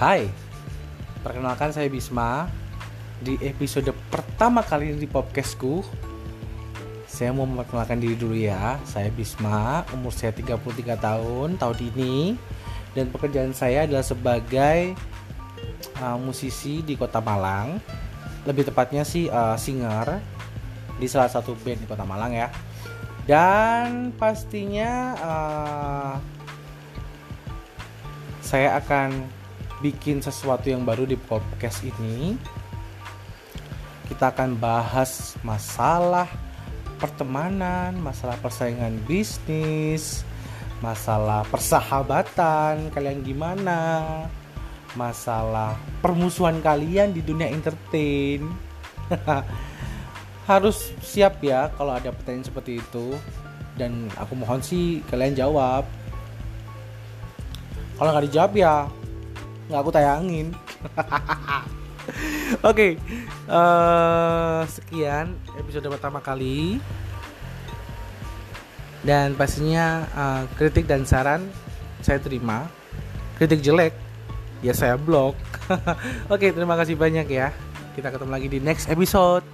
Hai, perkenalkan saya Bisma. Di episode pertama kali di podcastku Saya mau memperkenalkan diri dulu ya. Saya Bisma, umur saya 33 tahun tahun ini. Dan pekerjaan saya adalah sebagai uh, musisi di kota Malang. Lebih tepatnya sih uh, singer Di salah satu band di kota Malang ya. Dan pastinya uh, saya akan bikin sesuatu yang baru di podcast ini. Kita akan bahas masalah pertemanan, masalah persaingan bisnis, masalah persahabatan, kalian gimana? Masalah permusuhan kalian di dunia entertain. Harus siap ya kalau ada pertanyaan seperti itu dan aku mohon sih kalian jawab. Kalau nggak dijawab ya nggak aku tayangin. Oke okay, uh, eh, sekian episode pertama kali. Dan pastinya uh, kritik dan saran saya terima. Kritik jelek ya saya blok. Oke okay, terima kasih banyak ya. Kita ketemu lagi di next episode